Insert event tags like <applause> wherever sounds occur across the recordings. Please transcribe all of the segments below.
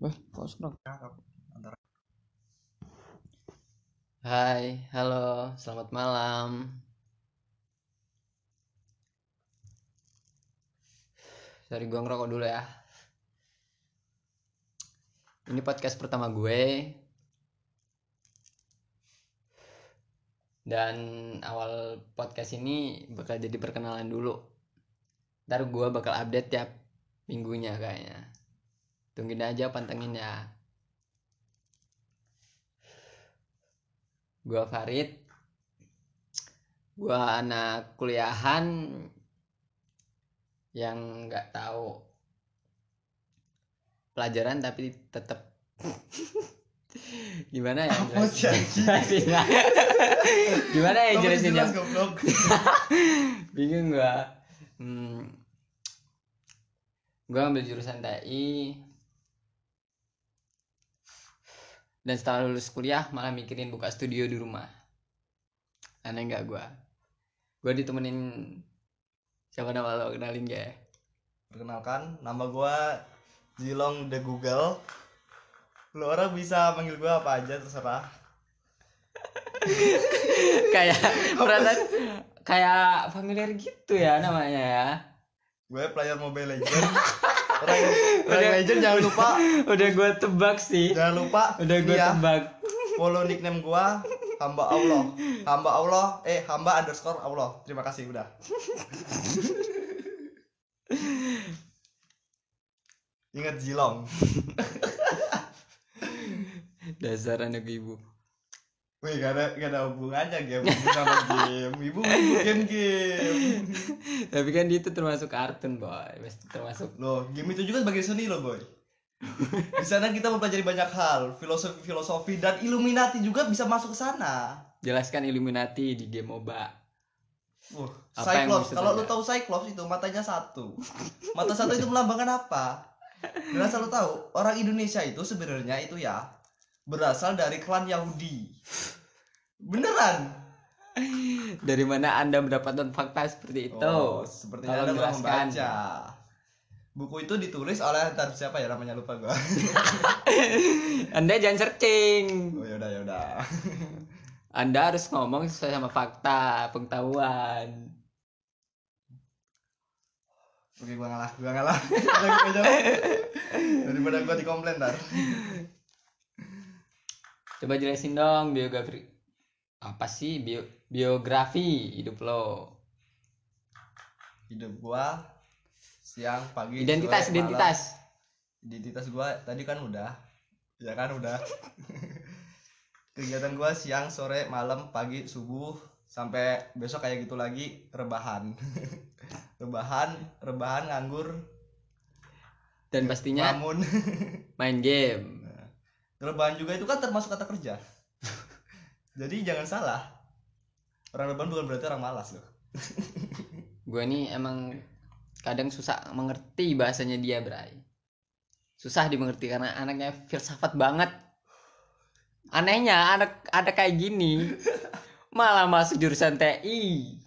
Wah, kok serok? antara Hai, halo, selamat malam. Sorry, gua ngerokok dulu ya. Ini podcast pertama gue. Dan awal podcast ini bakal jadi perkenalan dulu. Ntar gue bakal update tiap minggunya kayaknya. Tungguin aja, pantengin ya. Gua Farid. Gua anak kuliahan yang nggak tahu pelajaran tapi tetap <laughs> gimana ya jelasinnya? <laughs> gimana ya jelasinnya <laughs> bingung gua hmm. gua ambil jurusan TI dan setelah lulus kuliah malah mikirin buka studio di rumah. Aneh nggak gua? Gua ditemenin siapa nama lo? Kenalin gak perkenalkan nama gua Jilong the Google. Lu orang bisa panggil gua apa aja terserah. <laughs> Kayak perasaan kayak familiar gitu ya namanya ya. Gue player Mobile Legend <laughs> rank, rank Legend jangan lupa. Udah gua tebak sih. Jangan lupa udah gua ya, tebak. follow nickname gua hamba Allah. Hamba Allah eh hamba underscore Allah. Terima kasih udah. <laughs> Ingat Jilong. Dasar anak ibu Wih, gak ada, gak ada hubungannya game sama game. Ibu ibu game game. tapi kan itu termasuk kartun boy termasuk Loh, game itu juga sebagai seni loh, boy. Di sana kita mempelajari banyak hal, filosofi-filosofi dan Illuminati juga bisa masuk ke sana. jelaskan Illuminati di game MOBA Wah, yang Cyclops. Kalau lu tanya? tahu Cyclops itu matanya satu. Mata satu itu melambangkan apa? Dan asal lu tahu, orang Indonesia itu sebenarnya itu ya berasal dari klan Yahudi. Beneran? dari mana anda mendapatkan fakta seperti itu Oh, sepertinya Tolong Anda telah membaca. Buku itu ditulis oleh ntar siapa ya namanya lupa gua. <laughs> anda jangan searching Oh yaudah yaudah. anda harus ngomong sesuai sama fakta pengetahuan Oke gua ngalah, gua ngalah. <laughs> Udah. Daripada gua dikomplain ntar. Coba jelasin dong biografi apa sih bio biografi hidup lo Hidup gua siang, pagi, identitas sore, malam. identitas Identitas gua tadi kan udah. Ya kan udah. <laughs> Kegiatan gua siang, sore, malam, pagi, subuh sampai besok kayak gitu lagi rebahan. <laughs> rebahan, rebahan nganggur, dan pastinya lamun. <laughs> main game Rebahan juga itu kan termasuk kata kerja. Jadi jangan salah. Orang rebahan bukan berarti orang malas loh. gue nih emang kadang susah mengerti bahasanya dia Bray susah dimengerti karena anaknya filsafat banget anehnya anak ada kayak gini malah masuk jurusan TI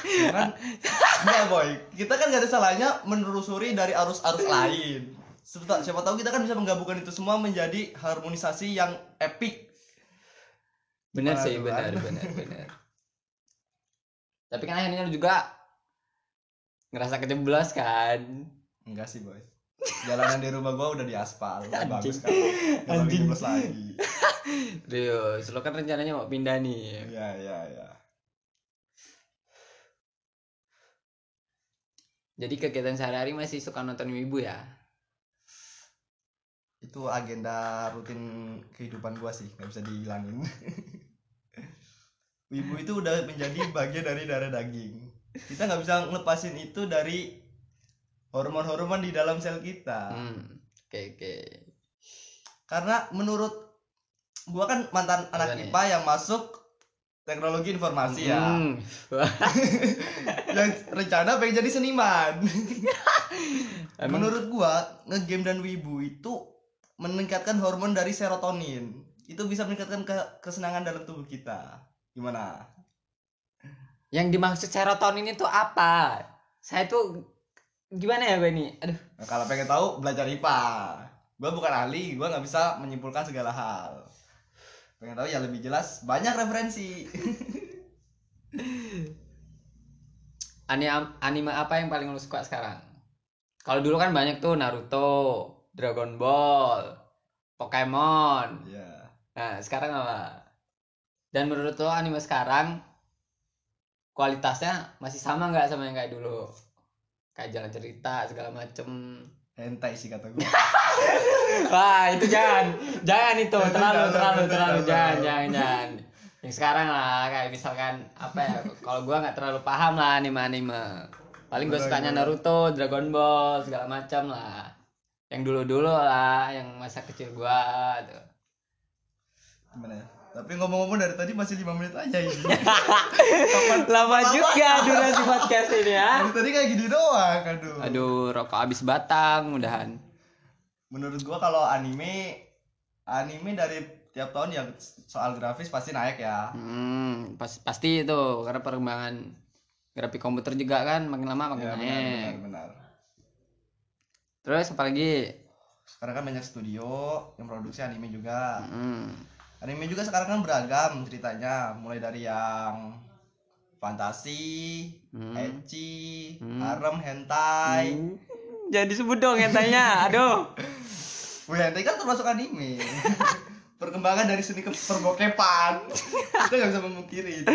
Ya kan? Enggak boy. Kita kan gak ada salahnya menelusuri dari arus-arus lain. Siapa, siapa tahu kita kan bisa menggabungkan itu semua menjadi harmonisasi yang epic. bener Gimana sih kan? bener bener tapi kan akhirnya lu juga ngerasa kejeblos kan Enggak sih boy. Jalanan di rumah gua udah diaspal, udah bagus kan. Anjing. jeblos lagi. <laughs> Rius lo kan rencananya mau pindah nih Iya iya iya. jadi kegiatan sehari-hari masih suka nonton ibu ya Itu agenda rutin kehidupan gua sih, nggak bisa dihilangin. <laughs> Ibu itu udah menjadi bagian dari darah daging. Kita nggak bisa ngelepasin itu dari hormon-hormon di dalam sel kita. hmm oke oke Karena menurut gua kan mantan anak nih? IPA yang masuk teknologi informasi ya. Hmm. <laughs> Yang rencana pengen jadi seniman. <laughs> Menurut gua, ngegame dan wibu itu meningkatkan hormon dari serotonin. Itu bisa meningkatkan ke- kesenangan dalam tubuh kita. Gimana? yang dimaksud serotonin itu apa? Saya tuh gimana ya gue ini? Aduh, Nah, kalau pengen tahu belajar IPA. gua bukan ahli gua nggak bisa menyimpulkan segala hal pengen tahu ya lebih jelas banyak referensi <laughs> Anime anime apa yang paling lu suka sekarang? Kalau dulu kan banyak tuh Naruto, Dragon Ball, Pokemon. ya Nah, sekarang apa? Dan menurut lo anime sekarang kualitasnya masih sama nggak sama yang kayak dulu? Kayak jalan cerita segala macem. hentai sih kata gua <laughs> Wah, itu jangan. Jangan itu, terlalu terlalu terlalu jangan. jangan jangan. Yang sekarang lah kayak misalkan apa ya? Kalau gua nggak terlalu paham lah anime-anime. Paling gue sukanya? Naruto, Dragon Ball, segala macam lah. Yang dulu-dulu lah, yang masa kecil gua tuh. gimana ya tapi ngomong-ngomong dari tadi masih lima menit aja ini <laughs> Lama juga durasi podcast ini ya. dari tadi kayak gini doang aduh Aduh, rokok habis batang, mudahan. menurut gua kalau anime anime dari tiap tahun ya soal grafis pasti naik ya Hmm, pas, pasti itu karena perkembangan grafik komputer juga kan makin lama makin ya benar, naik. benar benar Terus apalagi? sekarang kan banyak studio yang produksi anime juga Hmm. anime juga sekarang kan beragam ceritanya mulai dari yang fantasi Hmm. ecchi Hmm. harem hentai Hmm. Jangan disebut dong tanya. <laughs> Aduh. Wih, hentai kan termasuk anime <laughs> perkembangan dari seni ke perbokepan <laughs> kita nggak bisa memungkiri itu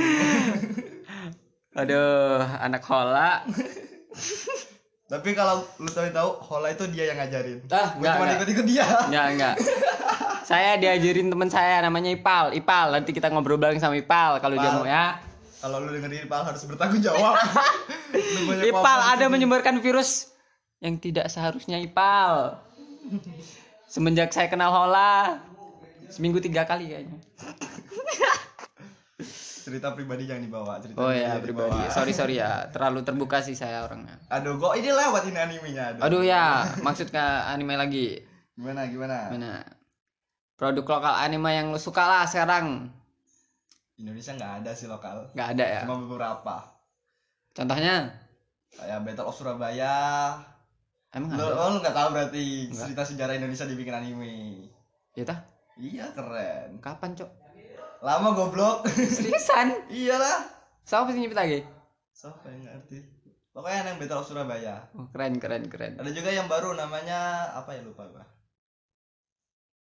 Aduh, anak hola. Tapi kalau lu tahu tahu Hola itu dia yang ngajarin Ah, Gua enggak, cuma ikut-ikut dia Enggak, enggak. <laughs> Saya diajarin teman saya namanya Ipal. Ipal, nanti kita ngobrol bareng sama Ipal kalau dia mau ya. kalau lu dengerin Ipal harus bertanggung jawab <laughs> Ipal ada menyebarkan virus yang tidak seharusnya Ipal. Semenjak saya kenal Hola, seminggu tiga kali kayaknya. <laughs> cerita pribadi jangan dibawa cerita Oh ya pribadi. dibawa. <laughs> Sorry sorry ya, terlalu terbuka sih saya orangnya. aduh kok ini lewat ini animenya aduh, Aduh ya, <laughs> maksud ke anime lagi. gimana gimana Mana? Produk lokal anime yang lu suka lah sekarang. Indonesia nggak ada sih lokal Nggak ada ya. cuma beberapa Contohnya? kayak Battle of Surabaya Emang lu, ada? oh, lu nggak tahu berarti Nggak. cerita sejarah Indonesia dibikin anime Ya tah? iya keren Kapan, Cok? Lama goblok Seriusan? <laughs> iyalah Siapa sih nyipta lagi? siapa yang ngerti pokoknya yang Battle of Surabaya Oh, keren keren keren. ada juga yang baru namanya apa ya lupa gua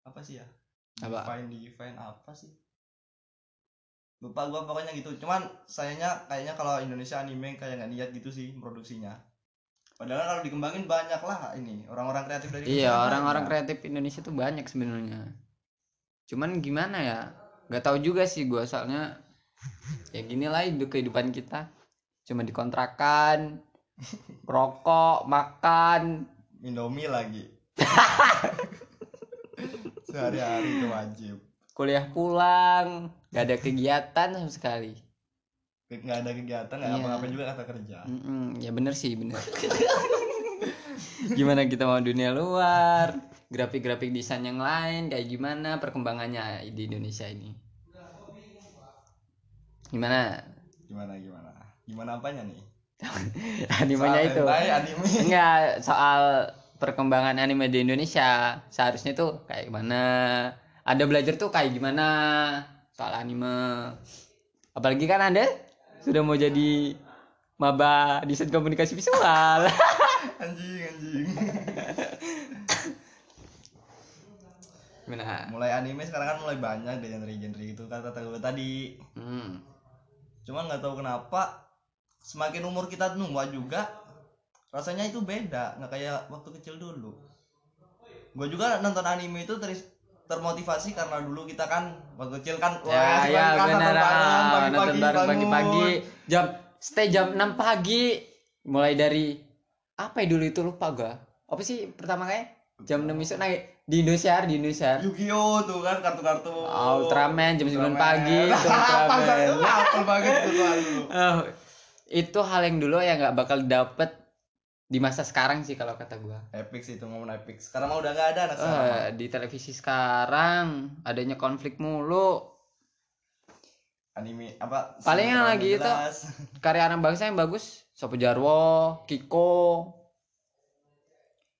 apa sih ya Apa? Divine Divine apa sih lupa gua pokoknya gitu cuman sayangnya kayaknya kalau Indonesia anime kayak nggak niat gitu sih produksinya padahal kalau dikembangin banyak lah ini orang-orang kreatif dari Iya, orang-orang kreatif Indonesia tuh banyak sebenarnya. Cuman gimana ya? Gak tahu juga sih gua soalnya ya gini lah hidup kehidupan kita. Cuma dikontrakan, <laughs> rokok, makan, Indomie lagi <laughs> sehari-hari itu wajib kuliah pulang, gak ada kegiatan sama sekali. nggak ada kegiatan nggak Iya. apa-apa juga kata kerja Mm-mm, ya bener sih bener. <laughs> gimana kita mau dunia luar, grafik-grafik desain yang lain kayak gimana perkembangannya di Indonesia ini? Gimana? gimana gimana gimana apanya nih <laughs> Animenya Soal itu. hentai, anime <laughs> Enggak, soal perkembangan anime di Indonesia seharusnya tuh kayak gimana? Ada belajar tuh kayak gimana soal anime? Apalagi kan Anda sudah mau jadi maba desain komunikasi visual. <laughs> anjing anjing Gimana? mulai anime sekarang kan mulai banyak deh genre-genre itu kata gue tadi Hmm. Cuman nggak tahu kenapa semakin umur kita tua juga rasanya itu beda nggak kayak waktu kecil dulu gue juga nonton anime itu ter termotivasi karena dulu kita kan waktu kecil kan Ya, asik ya kan, benar. nonton bareng, ah, bareng pagi-pagi. Jam stay jam 6 pagi. Mulai dari apa ya dulu itu lupa gua. Apa sih pertama kayak jam 6 besok naik di Indonesia di Indonesia. Yu-Gi-Oh tuh kan kartu-kartu Ultraman jam 9 Ultraman. pagi <laughs> Ultraman. banget. Oh, itu hal yang dulu yang nggak bakal dapet di masa sekarang sih kalau kata gua. Epic sih itu ngomong epic sekarang mah udah nggak ada anak Eh, di televisi sekarang adanya konflik mulu. anime apa Paling yang lagi itu-. Karya anak bangsa yang bagus, Sopo Jarwo, Kiko.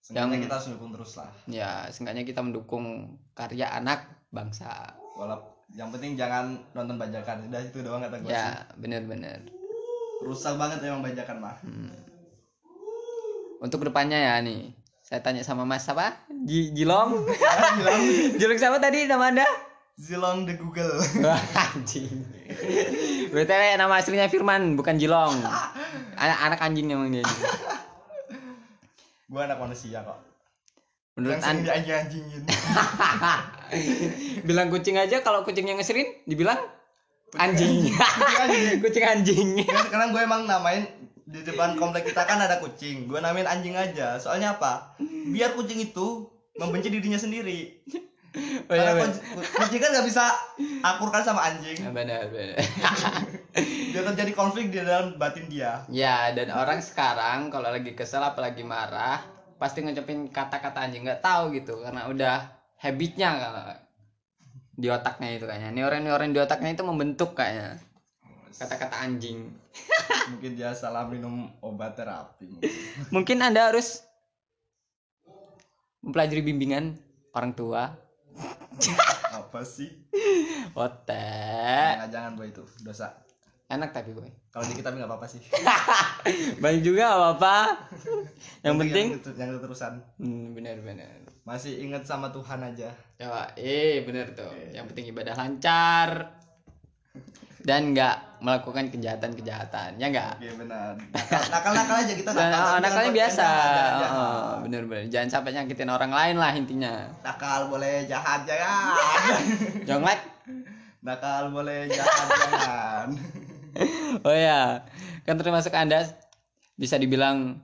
Seenggaknya Yang- kita harus dukung terus lah. ya seenggaknya kita mendukung karya anak bangsa. Walaupun yang penting jangan nonton bajakan. Udah itu doang kata gue ya bener-bener Rusak banget emang bajakan mah. Hmm. untuk ke depannya ya nih. Saya tanya sama mas apa? Ji- Jilong? <laughs> Bilang Jilong. Siapa tadi? Nama anda? Zilong the Google. <laughs> Anjing. BTW nama aslinya Firman bukan Jilong. <laughs> Anak anak anjing emang dia gue anak manusia kok. menurut Yang sering anda dianjing-anjingin. <laughs> bilang kucing aja kalau kucingnya ngeselin dibilang anjing anjing. kucing anjing <laughs> Ya, sekarang gue emang namain di depan komplek kita kan ada kucing. Gue namain anjing aja. Soalnya apa? Biar kucing itu membenci dirinya sendiri. oh, iya, Karena kucing, kucing kan gak bisa akur kan sama anjing. benar benar <laughs> Biar terjadi konflik di dalam batin dia. Ya, dan orang sekarang kalau lagi kesel apalagi marah, pasti ngucapin kata-kata anjing nggak tahu gitu karena udah habitnya kalau di otaknya itu kayaknya. Neuron-neuron di otaknya itu membentuk kayaknya kata-kata anjing. <laughs> Mungkin dia salah minum obat terapi. mungkin. Mungkin Anda harus mempelajari bimbingan orang tua. Apa sih? Otek. Jangan jangan boy itu dosa. Enak tapi boy. Kalau dikit tapi nggak apa-apa sih. <laughs> Banyak juga apa-apa. Yang penting yang, yang terusan hmm, benar-benar. masih ingat sama Tuhan aja. Ya, eh bener tuh. Yang penting ibadah lancar dan nggak melakukan kejahatan-kejahatan, ya nggak? Oke benar. Nakal nakal, aja kita nakal. oh, tapi nakalnya biasa, jangan- jangan- jangan. Oh, bener-bener. Jangan sampai nyakitin orang lain lah intinya. Nakal boleh jahat jangan. Jangan like. <laughs> nakal boleh jahat jangan. <laughs> <laughs> Oh ya, kan termasuk anda bisa dibilang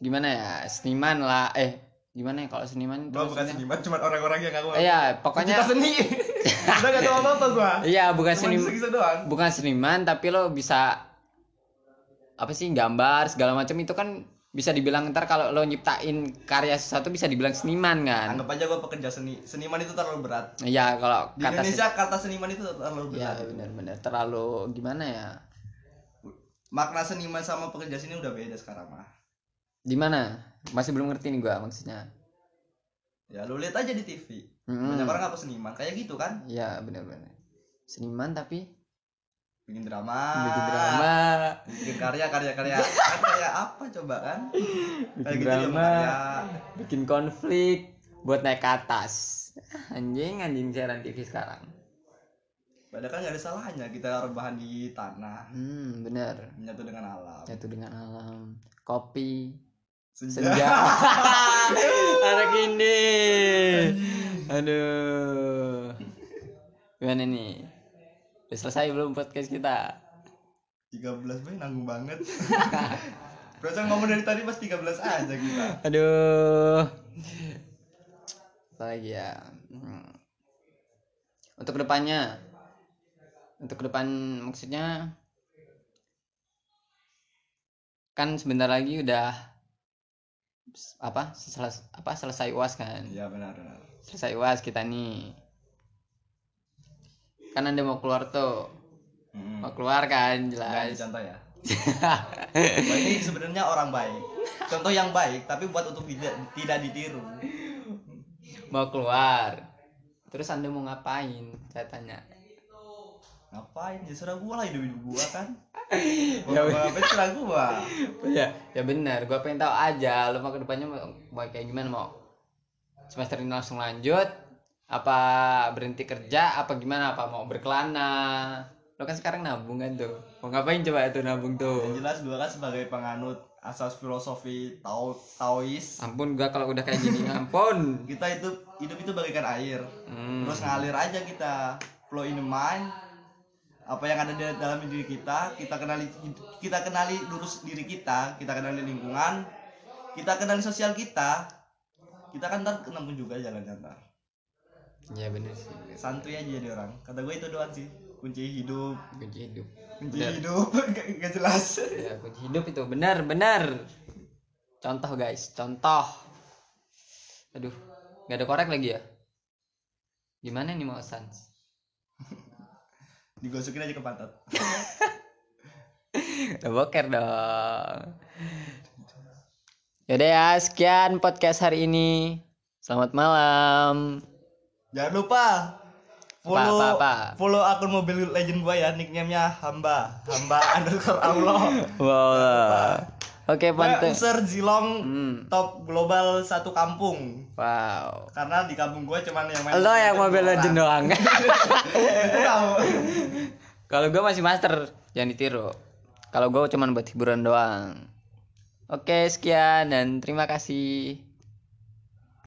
gimana ya seniman lah. Eh, gimana ya kalau seniman? Gua bukan maksudnya? seniman, cuma orang-orang yang aku. Iya, pokoknya. Kita seni. <laughs> Udah gak tau apa-apa gua. Iya, bukan Cuma seniman. bukan seniman tapi lo bisa apa sih gambar segala macam itu kan bisa dibilang ntar kalau lo nyiptain karya sesuatu bisa dibilang seniman kan Anggap aja gua pekerja seni. Seniman itu terlalu berat. Iya kalau Di kata Indonesia kata seniman itu terlalu se- ya berat. benar-benar terlalu gimana ya Makna seniman sama pekerja seni udah beda sekarang mah. gimana masih belum ngerti nih gua maksudnya Ya lu lihat aja di TV. Mm-mm. Banyak orang apa seniman kayak gitu kan? Iya benar-benar seniman tapi Bikin drama. bikin drama Bikin karya karya karya. <laughs> Karya apa coba kan? Kayak bikin gitu dia drama karya. bikin konflik buat naik ke atas anjing anjing siaran TV sekarang Padahal kan gak ada salahnya kita rebahan di tanah. hmm bener Menyatu dengan alam. jatuh dengan alam kopi Senja. senja <laughs> anak ini aduh gimana nih udah selesai belum podcast kita 13 boy nanggung banget. <laughs> Perasaan ngomong dari tadi pas 13 aja kita. aduh apa lagi ya Hmm. untuk ke depannya untuk ke depan maksudnya kan sebentar lagi udah apa selesai apa selesai uas kan Iya benar benar. selesai uas kita nih kan anda mau keluar tuh Hmm. mau keluar kan jelas contoh ya. <laughs> Ini sebenarnya orang baik. Contoh yang baik tapi buat untuk tidak tidak ditiru. mau keluar terus anda mau ngapain saya tanya Ngapain? Ya serah gua lah hidup hidup gua kan. <laughs> Ya, ngapain serah gua. ya ya benar gua pengen tahu aja lo mau ke depannya mau, mau kayak gimana mau semester ini langsung lanjut apa berhenti kerja apa gimana? Apa mau berkelana? Lo kan sekarang nabung kan tuh. Mau ngapain coba tuh nabung Yang tuh jelas gua kan sebagai penganut asas filosofi Tao Taois ampun gua kalau udah kayak gini ampun. <laughs> Kita itu hidup itu bagaikan air. Hmm. terus ngalir aja kita. Flow in the mind. Apa yang ada di dalam diri kita kita kenali kita kenali lurus diri kita kita kenali lingkungan kita kenali sosial kita. Kita kan ntar menempuh juga jalannya ntar ya benar sih. Santuy aja jadi orang. Kata gue itu doang sih. Kunci hidup. Kunci hidup. Kunci Benar. hidup. <laughs> Gak, gak jelas. Ya kunci hidup itu. Benar benar contoh guys. Contoh. Aduh nggak ada korek lagi ya? Gimana nih mau sans? <laughs> Digosokin aja ke pantat. <laughs> Udah boker dong. Yaudah ya, sekian podcast hari ini. Selamat malam. Jangan lupa follow apa, apa? follow akun Mobile Legend gua ya, nickname-nya Hamba. Hamba <laughs> underscore Allah. Wow. Oke, Gua mantap. user Zilong Hmm. top global satu kampung. Wow. Karena di kampung gua cuman yang main Lo yang Mobile Legend doang. <laughs> Kalau gue masih master, jangan ditiru. Kalau gue cuman buat hiburan doang. Oke, sekian dan terima kasih.